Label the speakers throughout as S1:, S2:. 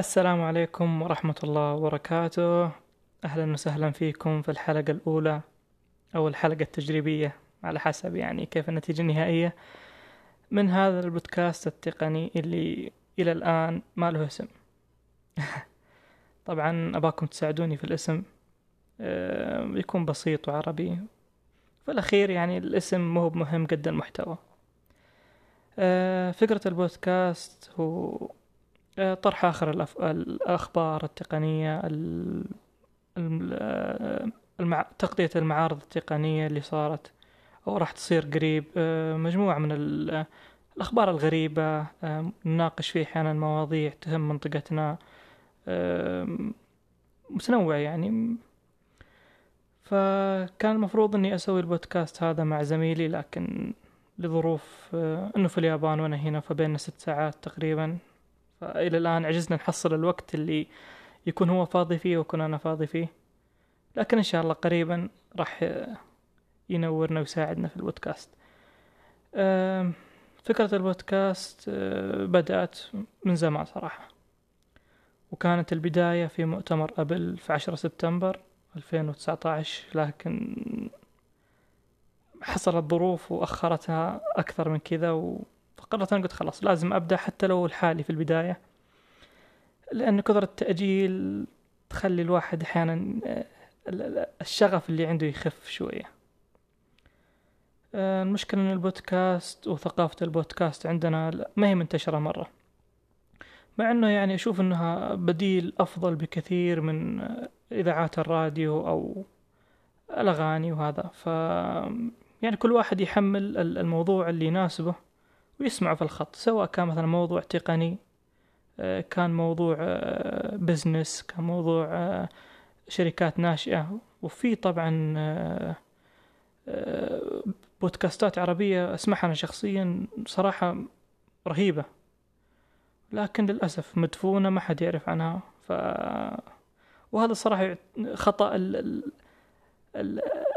S1: السلام عليكم ورحمة الله وبركاته. أهلا وسهلا فيكم في الحلقة الأولى أو الحلقة التجريبية على حسب يعني كيف النتيجة النهائية من هذا البودكاست التقني اللي إلى الآن ما له اسم. طبعا أباكم تساعدوني في الاسم آه، يكون بسيط وعربي. في الأخير يعني الاسم مو مهم قد المحتوى. آه، فكرة البودكاست هو طرح آخر الأف... الأخبار التقنية ال... المع... تغطية المعارض التقنية اللي صارت أو راح تصير قريب. مجموعة من ال... الأخبار الغريبة نناقش فيه أحيانا مواضيع تهم منطقتنا متنوع يعني. فكان المفروض إني أسوي البودكاست هذا مع زميلي لكن لظروف آه، أنه في اليابان وأنا هنا فبيننا ست ساعات تقريبا. فإلى الآن عجزنا نحصل الوقت اللي يكون هو فاضي فيه ويكون أنا فاضي فيه. لكن إن شاء الله قريبا راح ينورنا ويساعدنا في البودكاست. فكرة البودكاست آه، بدأت من زمان صراحة. وكانت البداية في مؤتمر أبل في عشرة سبتمبر 2019 لكن حصلت ظروف وأخرتها أكثر من كذا فقررت أنا قلت خلاص لازم أبدأ حتى لو الحالي في البداية لأن كثرة التأجيل تخلي الواحد أحيانا آه، الشغف اللي عنده يخف شوية. آه، المشكلة أن البودكاست وثقافة البودكاست عندنا ما هي منتشرة مرة. مع أنه يعني أشوف أنها بديل أفضل بكثير من إذاعات الراديو أو الأغاني وهذا. ف يعني كل واحد يحمل الموضوع اللي يناسبه. ويسمعه في الخط سواء كان مثلا موضوع تقني آه، كان موضوع بزنس آه، كان موضوع آه، شركات ناشئة. وفي طبعا بودكاستات عربية أسمعها أنا شخصيا صراحة رهيبة. لكن للأسف مدفونة ما حد يعرف عنها. ف وهذا الصراحة خطأ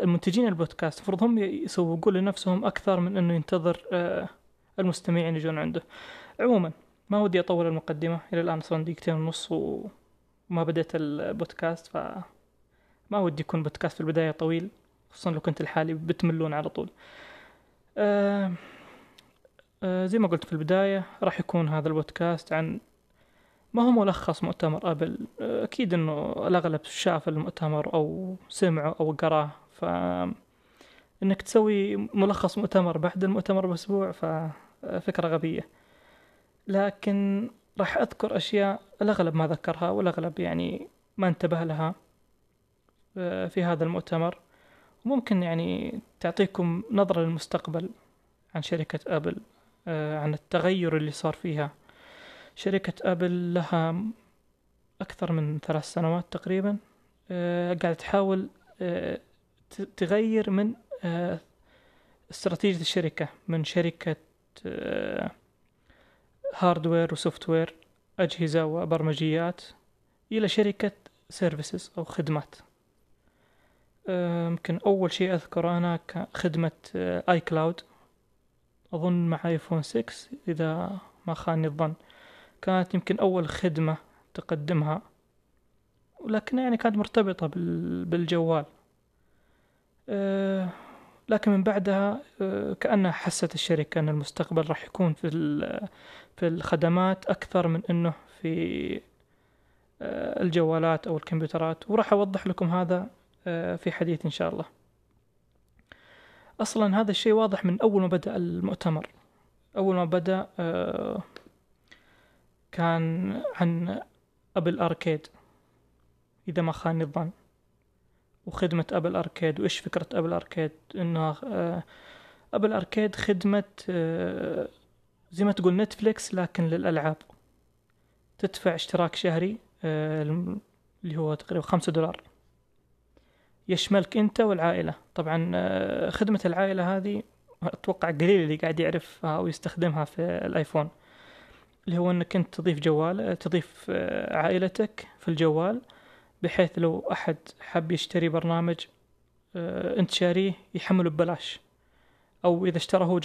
S1: المنتجين البودكاست. المفروض هم يسوقون لنفسهم أكثر من أنه ينتظر المستمعين يجون عنده. عموما ما ودي أطول المقدمة إلى الآن صار دقيقتين ونص وما بديت البودكاست ف ما ودي يكون بودكاست في البداية طويل خصوصا لو كنت لحالي بتملون على طول. أه أه زي ما قلت في البداية راح يكون هذا البودكاست عن ما هو ملخص مؤتمر أبل. أكيد أنه الأغلب شاف المؤتمر أو سمعه أو قراه ف إنك تسوي ملخص مؤتمر بعد المؤتمر بأسبوع ففكرة غبية. لكن راح أذكر أشياء الأغلب ما ذكرها والأغلب يعني ما انتبه لها في هذا المؤتمر. وممكن يعني تعطيكم نظرة للمستقبل عن شركة أبل عن التغير اللي صار فيها. شركة أبل لها أكثر من ثلاث سنوات تقريبا آه، قاعدة تحاول آه، تغير من آه، استراتيجية الشركة من شركة hardware و software أجهزة وبرمجيات إلى شركة services أو خدمات. يمكن أول شيء أذكر أنا خدمة آي كلاود أظن مع آيفون 6 إذا ما خاني الظن. كانت يمكن أول خدمة تقدمها. ولكن يعني كانت مرتبطة بالجوال. أه لكن من بعدها أه كأنها حست الشركة أن المستقبل راح يكون في في الخدمات أكثر من أنه في أه الجوالات أو الكمبيوترات. وراح أوضح لكم هذا أه في حديث إن شاء الله. أصلا هذا الشيء واضح من أول ما بدأ المؤتمر. أول ما بدأ كان عن أبل أركيد إذا ما خاني الظن. وخدمة أبل أركيد. وإيش فكرة أبل أركيد؟ إنها آه، أبل أركيد خدمة آه، زي ما تقول نتفليكس لكن للألعاب. تدفع اشتراك شهري آه، اللي هو تقريبا خمسة دولار. يشملك أنت والعائلة. طبعا خدمة العائلة هذه أتوقع قليل اللي قاعد يعرفها ويستخدمها في الآيفون. اللي هو إنك أنت تضيف جوال تضيف عائلتك في الجوال. بحيث لو أحد حب يشتري برنامج آه، انت شاريه يحمله ببلاش. أو إذا اشترى هو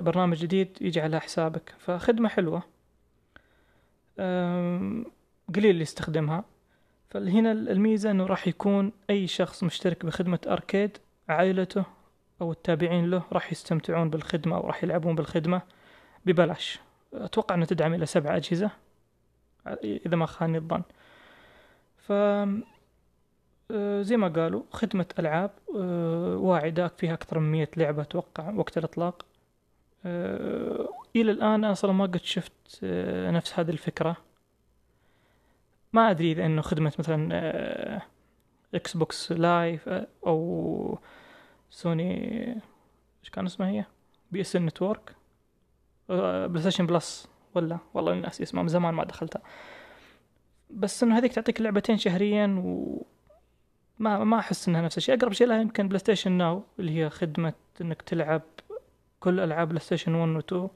S1: برنامج جديد يجي على حسابك. فخدمة حلوة. قليل اللي يستخدمها. فهنا الميزة إنه راح يكون أي شخص مشترك بخدمة أركيد عائلته أو التابعين له راح يستمتعون بالخدمة أو راح يلعبون بالخدمة ببلاش. أتوقع إنه تدعم إلى سبع أجهزة إذا ما خاني الظن. ف آه، زي ما قالوا خدمة ألعاب آه، واعدة فيها أكثر من مية لعبة أتوقع وقت الإطلاق. آه، إلى الآن أصلا ما قد شفت نفس هذه الفكرة. ما أدري إذا إنه خدمة مثلا إكس بوكس لايف أو سوني إيش كان اسمها هي؟ PS Network بلاي ستيشن بلس ولا؟ والله ناسي اسمها من زمان ما دخلتها. بس إنه هذيك تعطيك لعبتين شهريا و ما ما أحس إنها نفس الشيء. أقرب شيء لها يمكن بلاي ستيشن ناو اللي هي خدمة إنك تلعب كل ألعاب بلاي ستيشن 1 و 2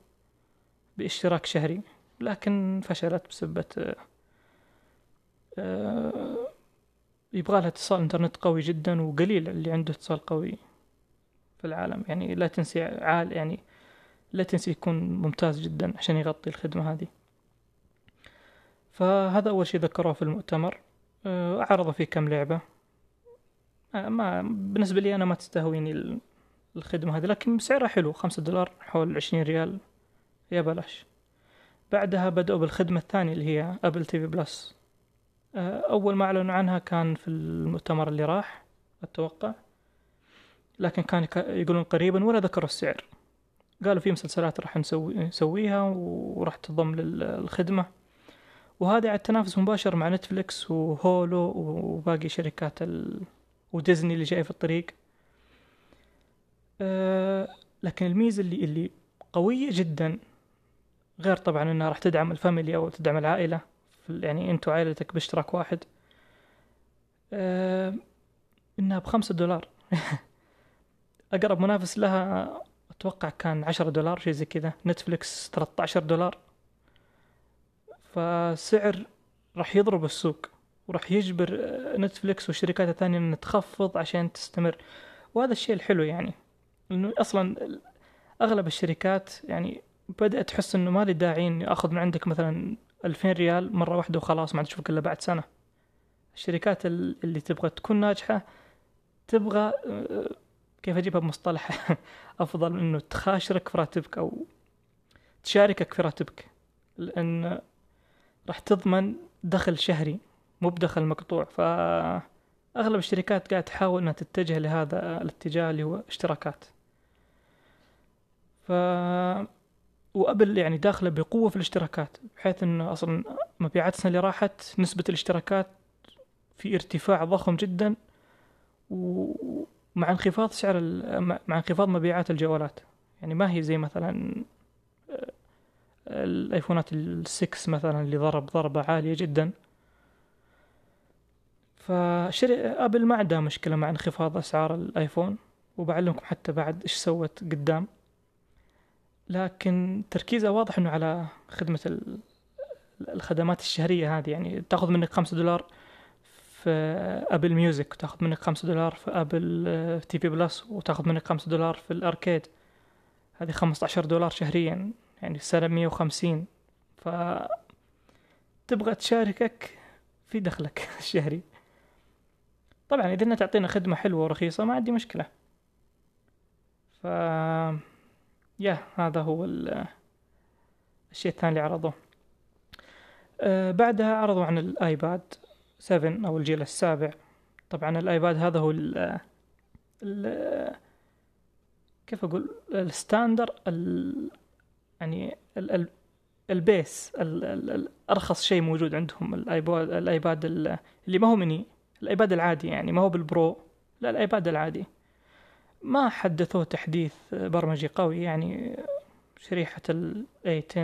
S1: باشتراك شهري لكن فشلت بسبة آه، يبغى لها اتصال إنترنت قوي جدا وقليل اللي عنده اتصال قوي في العالم. يعني لا تنسي عال يعني لا تنسي يكون ممتاز جدا عشان يغطي الخدمة هذه. فهذا أول شيء ذكروه في المؤتمر. آه، عرضوا فيه كم لعبة. آه، ما بالنسبة لي أنا ما تستهويني الخدمة هذه لكن سعرها حلو خمسة دولار حول عشرين ريال. يا بلاش. بعدها بدأوا بالخدمة الثانية اللي هي أبل تي في بلس أول ما أعلنوا عنها كان في المؤتمر اللي راح أتوقع. لكن كان يقولون قريبا ولا ذكروا السعر. قالوا في مسلسلات راح نسوي نسويها وراح تضم للخدمة وهذا على التنافس مباشر مع نتفليكس وهولو وباقي شركات ال... وديزني اللي جاي في الطريق. أه لكن الميزة اللي اللي قوية جدا غير طبعا إنها راح تدعم ال family أو تدعم العائلة. يعني أنت وعائلتك باشتراك واحد. أه إنها بخمسة دولار. أقرب منافس لها أتوقع كان عشرة دولار شيء زي كذا. نتفليكس 13 دولار. فسعر راح يضرب السوق وراح يجبر نتفليكس والشركات الثانية ان تخفض عشان تستمر. وهذا الشيء الحلو يعني انه أصلا أغلب الشركات يعني بدأت تحس إنه ما لي داعي إني آخذ من عندك مثلا ألفين ريال مرة واحدة وخلاص ما عاد أشوفك إلا بعد سنة. الشركات اللي تبغى تكون ناجحة تبغى كيف أجيبها بمصطلح أفضل إنه تخاشرك في راتبك أو تشاركك في راتبك لأن راح تضمن دخل شهري مو بدخل مقطوع. فاغلب الشركات قاعد تحاول إنها تتجه لهذا الاتجاه اللي هو اشتراكات. ف وأبل يعني داخلة بقوة في الاشتراكات بحيث إنه أصلا مبيعات السنة اللي راحت نسبة الاشتراكات في ارتفاع ضخم جدا و... مع انخفاض سعر مع انخفاض مبيعات الجوالات. يعني ما هي زي مثلا الايفونات السكس مثلا اللي ضرب ضربة عالية جدا. فشركة أبل ما عندها مشكلة مع انخفاض أسعار الآيفون وبعلمكم حتى بعد إيش سوت قدام. لكن تركيزها واضح إنه على خدمة الخدمات الشهرية هذه. يعني تأخذ منك خمسة دولار في أبل ميوزك وتأخذ منك خمسة دولار في أبل تي في بلس وتأخذ منك خمسة دولار في الأركيد. هذه خمسة عشر دولار شهريا. يعني السنة مية وخمسين ف تبغى تشاركك في دخلك الشهري. طبعا إذا إنها تعطينا خدمة حلوة ورخيصة ما عندي مشكلة. ف يا هذا هو الشيء الثاني اللي عرضوه أه بعدها عرضوا عن الايباد 7 أو الجيل السابع. طبعا الآيباد هذا هو ال ال كيف أقول؟ الستاندر ال يعني ال ال ال base ال ال الأرخص شيء موجود عندهم الآيباد الآيباد اللي ما هو مني الآيباد العادي يعني ما هو بالبرو لا الآيباد العادي. ما حدثوه تحديث برمجي قوي يعني شريحة ال A10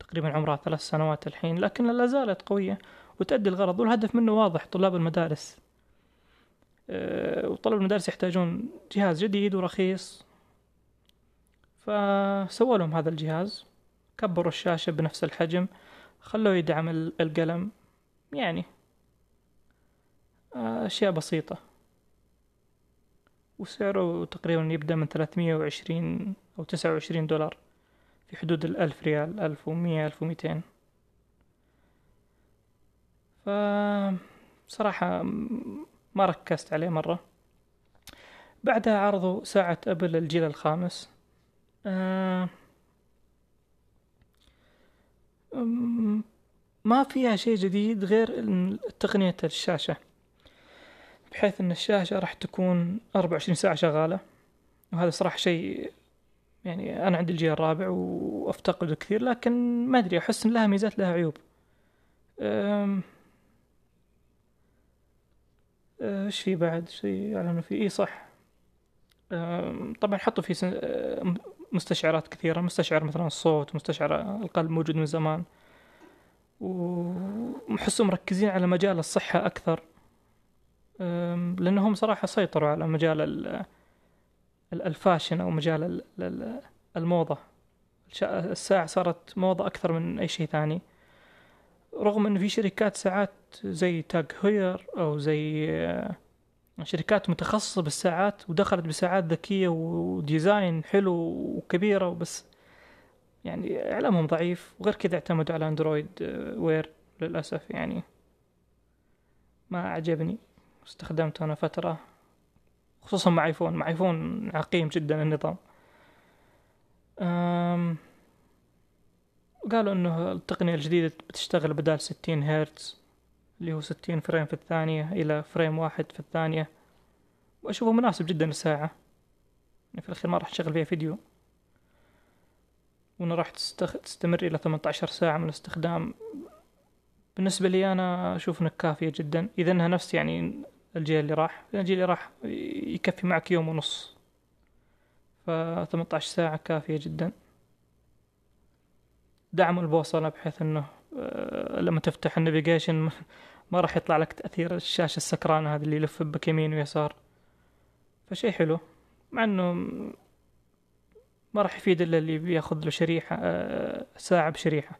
S1: تقريبا عمرها ثلاث سنوات الحين لكن لا زالت قوية وتأدي الغرض. والهدف منه واضح طلاب المدارس. أه وطلاب المدارس يحتاجون جهاز جديد ورخيص. فسووا لهم هذا الجهاز كبروا الشاشة بنفس الحجم خلوه يدعم القلم يعني آه، أشياء بسيطة. وسعره تقريبا يبدأ من ثلاثمية وعشرين أو تسعة وعشرين دولار في حدود الألف ريال ألف ومية ألف وميتين. ف صراحة ما ركزت عليه مرة. بعدها عرضوا ساعة أبل الجيل الخامس. آه ما فيها شيء جديد غير تقنية الشاشة بحيث إن الشاشة راح تكون أربعة وعشرين ساعة شغالة وهذا صراحة شيء يعني أنا عندي الجيل الرابع وأفتقده كثير لكن ما أدري أحس إن لها ميزات لها عيوب. إيش في بعد؟ شيء أعلنوا فيه. إي صح. طبعا حطوا فيه مستشعرات كثيرة مستشعر مثلا الصوت مستشعر القلب موجود من زمان. وحسوا مركزين على مجال الصحة أكثر. لأنهم صراحة سيطروا على مجال الفاشن أو مجال الموضة. الساعة صارت موضة أكثر من أي شيء ثاني. رغم أن في شركات ساعات زي تاج هوير أو زي شركات متخصصة بالساعات ودخلت بساعات ذكية وديزاين حلو وكبيرة وبس. يعني إعلامهم ضعيف وغير كذا اعتمدوا على أندرويد آه، وير للأسف يعني ما عجبني استخدمته أنا فترة خصوصا مع آيفون. مع آيفون عقيم جدا النظام. أم قالوا إنه التقنية الجديدة بتشتغل بدال ستين هرتز. اللي هو ستين frame في الثانية إلى frame واحد في الثانية. وأشوفه مناسب جدا للساعة. يعني في الأخير ما راح تشغل فيها فيديو. وانه راح تستخ... تستمر إلى 18 ساعة من الاستخدام. بالنسبة لي أنا أشوف إنها كافية جدا. إذا إنها نفس يعني الجيل اللي راح. الجيل اللي راح يكفي معك يوم ونص. ف 18 ساعة كافية جدا. دعم البوصلة بحيث إنه آه، لما تفتح ال navigation ما راح يطلع لك تأثير الشاشة السكرانة هذا اللي يلف بك يمين ويسار. فشي حلو. مع إنه ما راح يفيد إلا اللي بياخذ له شريحة آه، ساعة بشريحة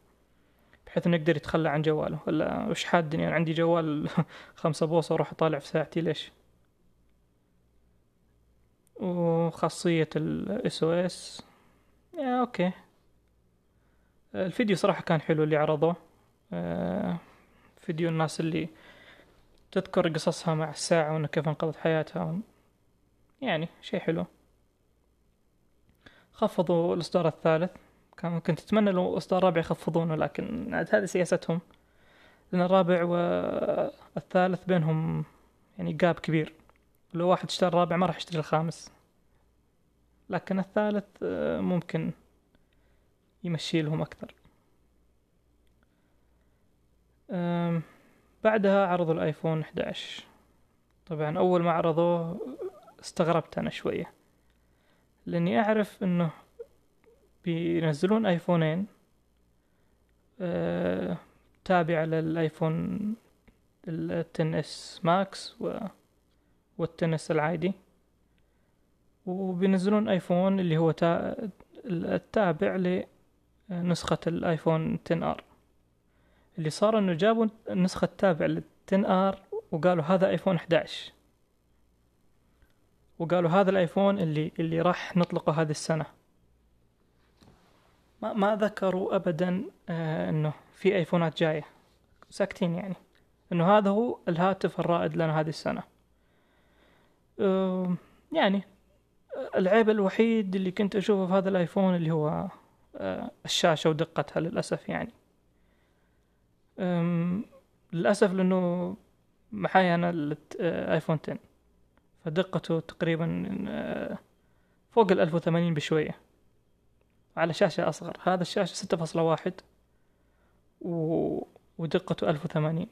S1: بحيث إنه يقدر يتخلى عن جواله. ولا وش حادني أنا عندي جوال خمسة بوصة وأروح أطالع في ساعتي ليش؟ وخاصية ال SOS أوكي. الفيديو صراحة كان حلو اللي عرضوه. آه، فيديو الناس اللي تذكر قصصها مع الساعة وإنه كيف انقذت حياتها. يعني شيء حلو. خفضوا الإصدار الثالث. كان كنت اتمنى لو إصدار رابع يخفضونه لكن هذه سياستهم. لأن الرابع والثالث بينهم يعني جاب كبير. لو واحد اشترى الرابع ما راح يشتري الخامس. لكن الثالث ممكن يمشي لهم أكثر. بعدها عرضوا الآيفون 11 طبعا أول ما عرضوه استغربت أنا شوية لأني أعرف إنه بينزلون آيفونين أه تابعة للآيفون التن اس ماكس و وال 10 اس العادي. وبينزلون آيفون اللي هو تا... التابع لنسخة الآيفون 10 R. اللي صار إنه جابوا النسخة التابعة لل ten R وقالوا هذا ايفون 11 وقالوا هذا الايفون اللي اللي راح نطلقه هذه السنة. ما, ما ذكروا ابدا آه إنه في ايفونات جاية. ساكتين يعني. إنه هذا هو الهاتف الرائد لنا هذه السنة. آه يعني العيب الوحيد اللي كنت أشوفه في هذا الايفون اللي هو آه الشاشة ودقتها للأسف يعني. للأسف لأنه معايا أنا الآيفون 10 فدقته تقريبا آه، فوق الألف وثمانين بشوية. على شاشة أصغر. هذا الشاشة ستة فاصلة واحد. ودقته ألف وثمانين.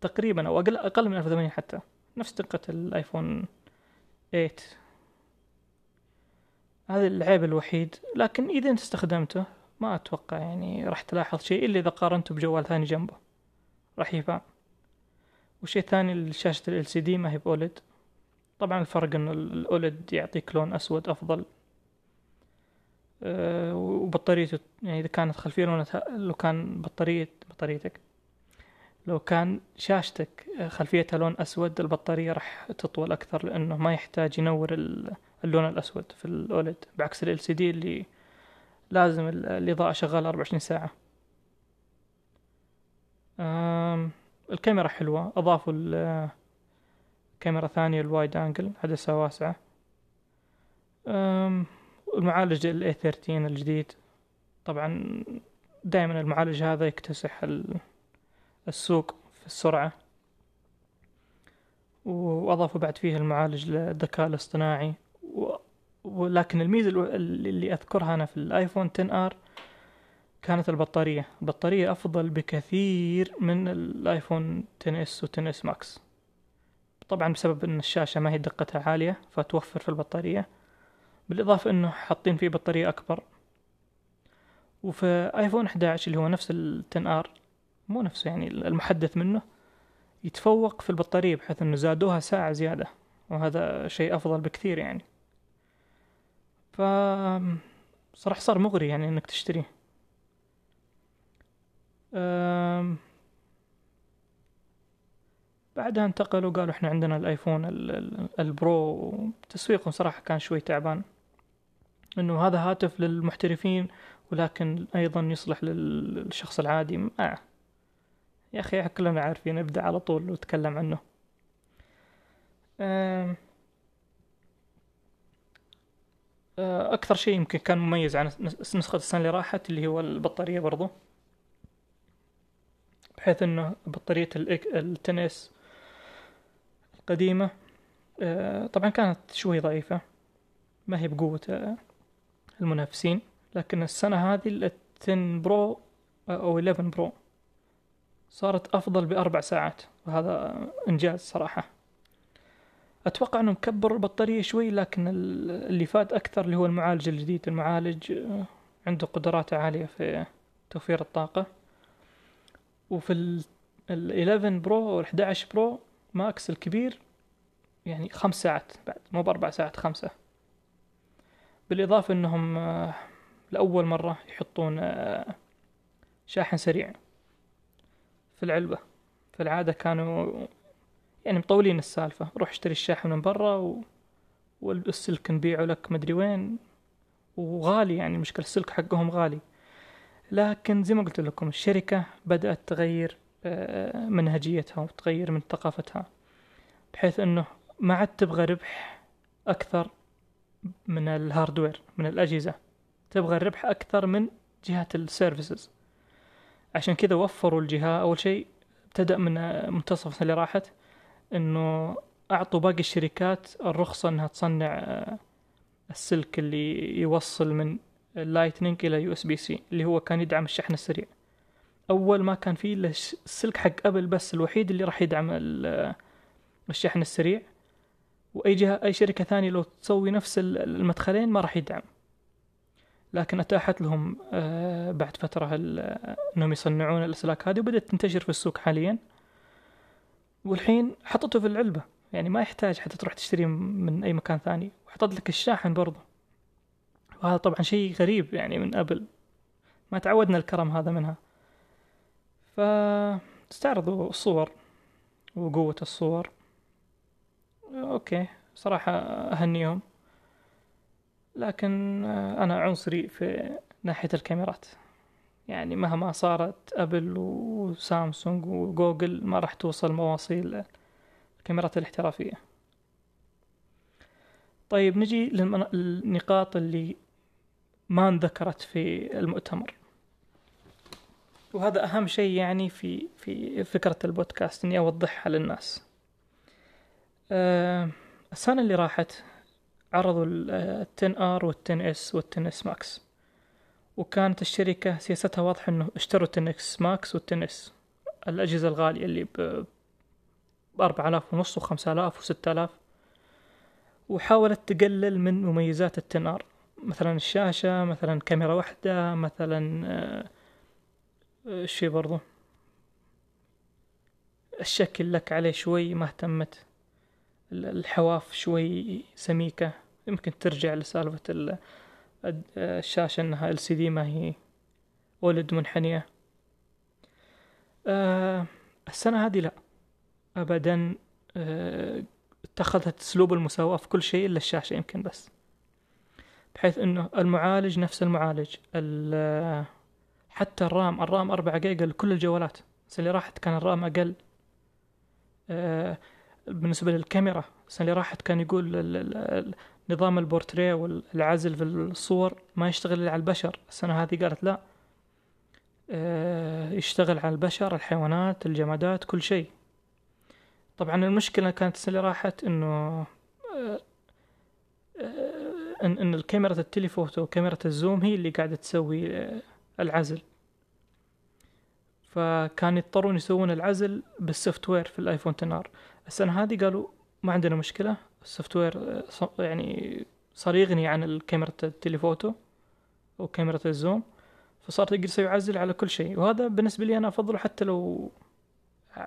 S1: تقريبا أو أقل أقل من ألف وثمانين حتى. نفس دقة الآيفون 8 هذا العيب الوحيد. لكن إذا أنت استخدمته ما أتوقع يعني راح تلاحظ شيء إلا إذا قارنته بجوال ثاني جنبه. راح يبان وشيء ثاني شاشة ال LCD ما هي بأولد. طبعا الفرق انه الأولد يعطيك لون أسود أفضل. أه وبطاريته يعني إذا كانت خلفية لونها لو كان بطارية بطاريتك. لو كان شاشتك خلفيتها لون أسود البطارية راح تطول أكثر لأنه ما يحتاج ينور اللون الأسود في الأولد. بعكس ال LCD اللي لازم الإضاءة شغالة 24 ساعة. الكاميرا حلوة. أضافوا كاميرا ثانية الوايد أنجل عدسة واسعة. المعالج ال A13 الجديد. طبعا دائما المعالج هذا يكتسح ال- السوق في السرعة. وأضافوا بعد فيه المعالج للذكاء الاصطناعي. ولكن الميزة اللي أذكرها أنا في الآيفون 10 R كانت البطارية. البطارية أفضل بكثير من الآيفون 10 S و 10 S Max. طبعا بسبب أن الشاشة ما هي دقتها عالية فتوفر في البطارية. بالإضافة أنه حاطين فيه بطارية أكبر. وفي آيفون 11 اللي هو نفس ال 10 R مو نفسه يعني المحدث منه يتفوق في البطارية بحيث أنه زادوها ساعة زيادة. وهذا شيء أفضل بكثير يعني. ف صراحة صار مغري يعني إنك تشتريه. أم... بعدها انتقلوا قالوا إحنا عندنا الآيفون ال- ال- ال Pro. تسويقهم صراحة كان شوي تعبان. إنه هذا هاتف للمحترفين ولكن أيضا يصلح لل- للشخص العادي. آه. يا أخي كلنا عارفين ابدأ على طول وتكلم عنه. أم... أه، أكثر شيء يمكن كان مميز عن نس- نسخة السنة اللي راحت اللي هو البطارية برضو. بحيث إنه بطارية التنس القديمة آه، طبعا كانت شوي ضعيفة ما هي بقوة آه، المنافسين. لكن السنة هذه ال 10 برو آه، أو 11 برو صارت أفضل بأربع ساعات وهذا إنجاز صراحة. أتوقع أنه مكبر البطارية شوي لكن ال- اللي فات أكثر اللي هو المعالج الجديد المعالج آه، عنده قدرات عالية في توفير الطاقة. وفي ال ال 11 Pro أو ال 11 Pro Max الكبير يعني خمس ساعات بعد مو بأربع ساعات خمسة. بالإضافة إنهم آه، لأول مرة يحطون آه، شاحن سريع في العلبة. في العادة كانوا يعني مطولين السالفة. روح اشتري الشاحن من برا و... والسلك نبيعه لك مدري وين. وغالي يعني المشكلة السلك حقهم غالي. لكن زي ما قلت لكم الشركة بدأت تغير آه، منهجيتها وتغير من ثقافتها بحيث إنه ما عاد تبغى ربح أكثر من ال hardware من الأجهزة. تبغى الربح أكثر من جهة ال services. عشان كذا وفروا الجهة. أول شيء ابتدأ من آه، منتصف السنة اللي راحت. إنه أعطوا باقي الشركات الرخصة إنها تصنع آه، السلك اللي يوصل من ال Lightning إلى USB-C اللي هو كان يدعم الشحن السريع. أول ما كان فيه إلا السلك حق أبل بس الوحيد اللي راح يدعم ال- الشحن السريع. وأي جهة أي شركة ثانية لو تسوي نفس ال- المدخلين ما راح يدعم. لكن أتاحت لهم آه، بعد فترة إنهم يصنعون الأسلاك هذه وبدأت تنتشر في السوق حاليا. والحين حطته في العلبة. يعني ما يحتاج حتى تروح تشتري من أي مكان ثاني. وحطت لك الشاحن برضه. وهذا طبعا شيء غريب يعني من أبل. ما تعودنا الكرم هذا منها. فاستعرضوا الصور وقوة الصور. أوكي صراحة اهنيهم لكن أنا عنصري في ناحية الكاميرات. يعني مهما صارت أبل وسامسونج وجوجل ما راح توصل مواصيل الكاميرات الاحترافية. طيب نجي للنقاط اللي ما انذكرت في المؤتمر. وهذا أهم شيء يعني في في فكرة البودكاست إني أوضحها للناس. أه السنة اللي راحت عرضوا ال 10 R وال 10 S وال 10 S Max. وكانت الشركة سياستها واضحة إنه اشتروا 10 S Max وال 10 S الأجهزة الغالية اللي ب بأربعة آلاف ونص وخمسة آلاف وستة آلاف وحاولت تقلل من مميزات ال 10 R مثلا الشاشة مثلا كاميرا واحدة مثلا آه، آه، برضو. الشكل لك عليه شوي ما اهتمت. ال- الحواف شوي سميكة. يمكن ترجع لسالفة الشاشة إنها LCD ما هي ولد منحنية. آه، السنة هذه لا. ابدا آه، اتخذت أسلوب المساواة في كل شيء إلا الشاشة يمكن بس. بحيث إنه المعالج نفس المعالج. ال- حتى الرام الرام 4 جيجا لكل الجوالات. بس اللي راحت كان الرام أقل. آه، بالنسبة للكاميرا السنة اللي راحت كان يقول نظام البورتريه والعزل في الصور ما يشتغل إلا على البشر. السنة هذه قالت لا. آه، يشتغل على البشر الحيوانات الجمادات كل شيء. طبعا المشكلة كانت السنة اللي راحت إنه إن إن الكاميرا ال telephoto وكاميرا ال zoom هي اللي قاعدة تسوي العزل فكان يضطرون يسوون العزل بال software في الآيفون 10 R. السنة هذه قالوا ما عندنا مشكلة. ال software يعني صار يغني عن الكاميرا ال telephoto أو كاميرا ال zoom فصار تقدر تسوي عزل على كل شيء. وهذا بالنسبة لي أنا أفضله حتى لو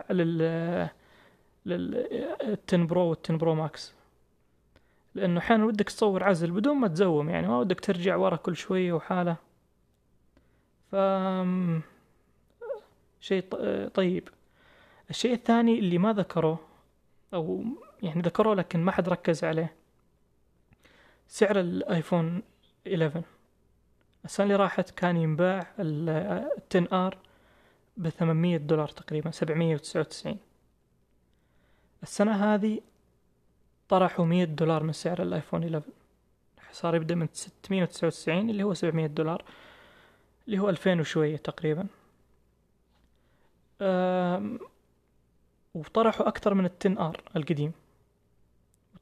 S1: لل لل 10 Pro وال 10 Pro Max. لأنه أحيانا ودك تصور عزل بدون ما ت zoom يعني ما ودك ترجع ورا كل شوية وحالة. ف شيء طيب. الشيء الثاني اللي ما ذكروه أو يعني ذكروه لكن ما حد ركز عليه. سعر الايفون 11 السنة اللي راحت كان ينباع ال 10 R ب 800 دولار تقريبا 799 السنة هذه طرحوا 100 دولار من سعر الايفون 11 صار يبدأ من 699 اللي هو 700 دولار اللي هو 2000 وشوية تقريبا. وطرحوا أكثر من ال ten R القديم.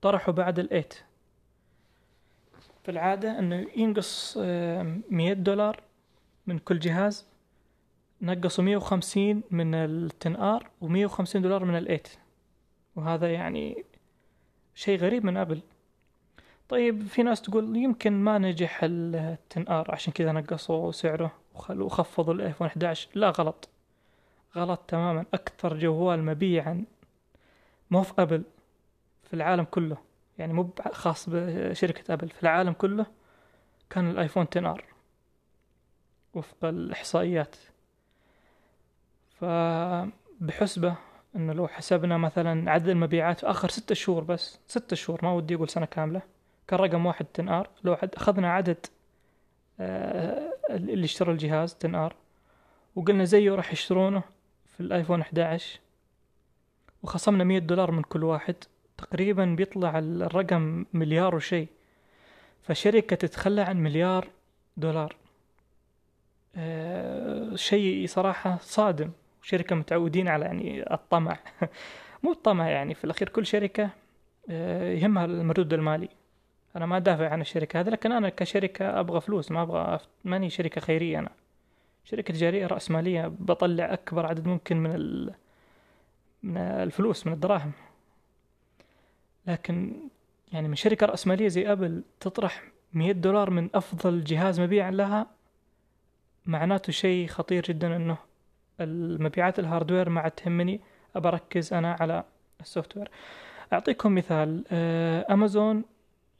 S1: وطرحوا بعد ال Eight. في العادة إنه ينقص مية دولار من كل جهاز نقصوا مية وخمسين من ال Ten R ومية وخمسين دولار من ال Eight. وهذا يعني شيء غريب من ابل طيب في ناس تقول يمكن ما نجح ال Ten R عشان كذا نقصوا سعره وخفضوا الايفون 11 لا غلط. غلط تماما. أكثر جوال مبيعا مو في أبل في العالم كله. يعني مو خاص بشركة أبل في العالم كله كان الآيفون 10 R وفق الإحصائيات. فبحسبة إنه لو حسبنا مثلا عدد المبيعات في آخر ستة شهور بس ستة شهور ما ودي أقول سنة كاملة كان رقم واحد 10 R لو أخذنا عدد آه، اللي اشتروا الجهاز 10 R وقلنا زيه راح يشترونه في الايفون 11 وخصمنا مية دولار من كل واحد. تقريبا بيطلع الرقم مليار وشي. فشركة تتخلى عن مليار دولار. أه شيء صراحة صادم. شركة متعودين على يعني الطمع. مو الطمع يعني في الأخير كل شركة أه يهمها المردود المالي. أنا ما أدافع عن الشركة هذه لكن أنا كشركة أبغى فلوس ما أبغى ماني شركة خيرية أنا. شركة تجارية رأسمالية بطلع أكبر عدد ممكن من ال... من الفلوس من الدراهم. لكن يعني من شركة رأسمالية زي أبل تطرح مية دولار من أفضل جهاز مبيعا لها معناته شيء خطير جدا أنه المبيعات ال hardware ما عاد تهمني. أركز أنا على ال software. أعطيكم مثال آه، أمازون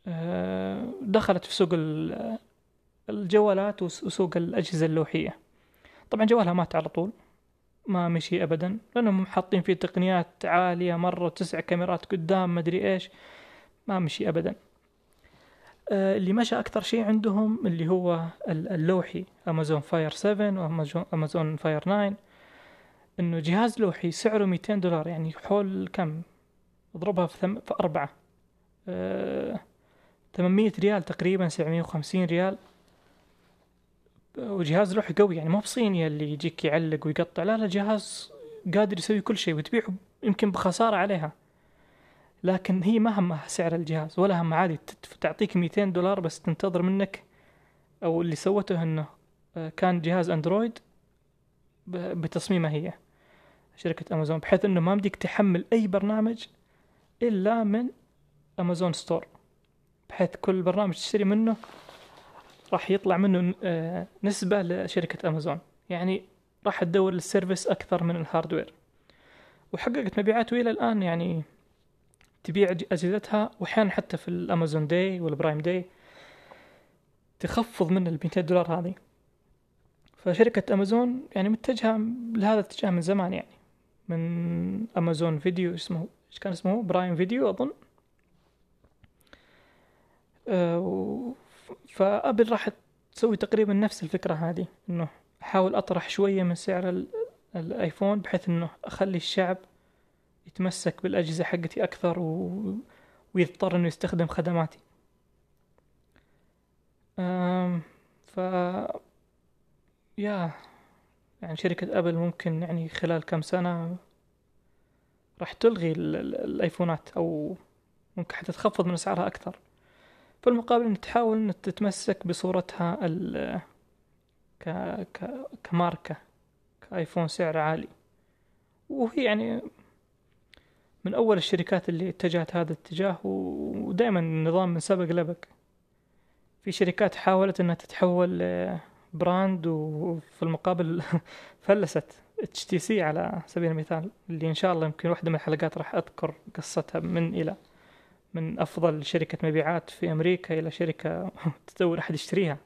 S1: آه، دخلت في سوق الجوالات وسوق الأجهزة اللوحية. طبعا جوالها مات على طول. ما مشي ابدا لأنهم حاطين فيه تقنيات عالية مرة تسع كاميرات قدام مدري إيش. ما مشي ابدا. آه، اللي مشى أكثر شيء عندهم اللي هو اللوحي Amazon Fire 7 و Amazon Fire 9 إنه جهاز لوحي سعره 200 دولار يعني حول كم؟ اضربها في, ثم... في أربعة. أه... 800 ريال تقريبا 750 ريال. وجهاز لوحي قوي يعني مو بصيني اللي يجيك يعلق ويقطع لا لا جهاز قادر يسوي كل شيء وتبيعه يمكن بخسارة عليها. لكن هي ما همها سعر الجهاز ولا هم عادي تعطيك 200 دولار بس تنتظر منك. أو اللي سوته إنه آه، كان جهاز أندرويد بتصميمها هي شركة أمازون بحيث إنه ما بديك تحمل أي برنامج إلا من Amazon Store. بحيث كل برنامج تشتري منه راح يطلع منه آه، نسبة لشركة أمازون. يعني راح تدور لل service أكثر من ال hardware. وحققت مبيعات وإلى الآن يعني تبيع أجهزتها. وأحيانا حتى في ال Amazon Day وال Prime Day تخفض من ال 200 دولار هذه. فشركة أمازون يعني متجهة لهذا الاتجاه من زمان يعني. من Amazon Video اسمه إيش كان اسمه؟ Prime Video أظن. أه فابل راح تسوي تقريبا نفس الفكرة هذه إنه أحاول أطرح شوية من سعر الآيفون بحيث إنه أخلي الشعب يتمسك بالأجهزة حقتي أكثر و... ويضطر إنه يستخدم خدماتي. أم ف يا يعني شركة أبل ممكن يعني خلال كم سنة راح تلغي الآيفونات أو ممكن حتى تخفض من أسعارها أكثر. في المقابل إن تحاول إن تتمسك بصورتها ال ك... ك... كماركة كآيفون سعر عالي. وهي يعني من أول الشركات اللي اتجهت هذا الاتجاه ودائما النظام من سبق لبق. في شركات حاولت إنها تتحول ل brand وفي المقابل فلست HTC على سبيل المثال اللي إن شاء الله يمكن واحدة من الحلقات راح أذكر قصتها من إلى. من أفضل شركة مبيعات في أمريكا إلى شركة تدور أحد يشتريها.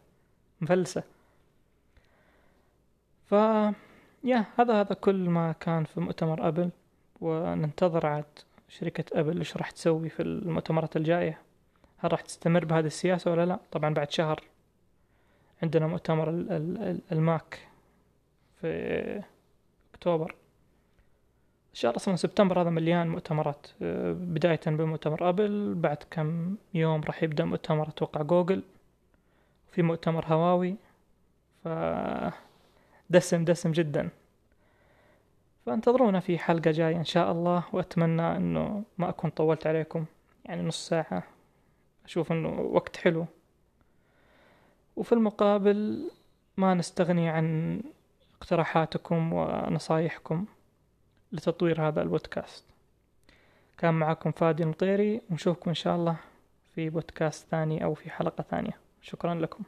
S1: مفلسة. ف يا هذا هذا كل ما كان في مؤتمر أبل وننتظر عاد شركة أبل إيش راح تسوي في المؤتمرات الجاية. هل راح تستمر بهذه السياسة ولا لا؟ طبعا بعد شهر عندنا مؤتمر ال Mac في أكتوبر. شهر أصلا سبتمبر هذا مليان مؤتمرات آه، بداية بمؤتمر أبل بعد كم يوم راح يبدأ مؤتمر أتوقع جوجل في مؤتمر هواوي ف دسم دسم جدا. فانتظرونا في حلقة جاية إن شاء الله وأتمنى إنه ما أكون طولت عليكم يعني نص ساعة. أشوف إنه وقت حلو. وفي المقابل ما نستغني عن اقتراحاتكم ونصايحكم. لتطوير هذا البودكاست. كان معكم فادي المطيري ونشوفكم إن شاء الله في بودكاست ثاني أو في حلقة ثانية. شكرا لكم.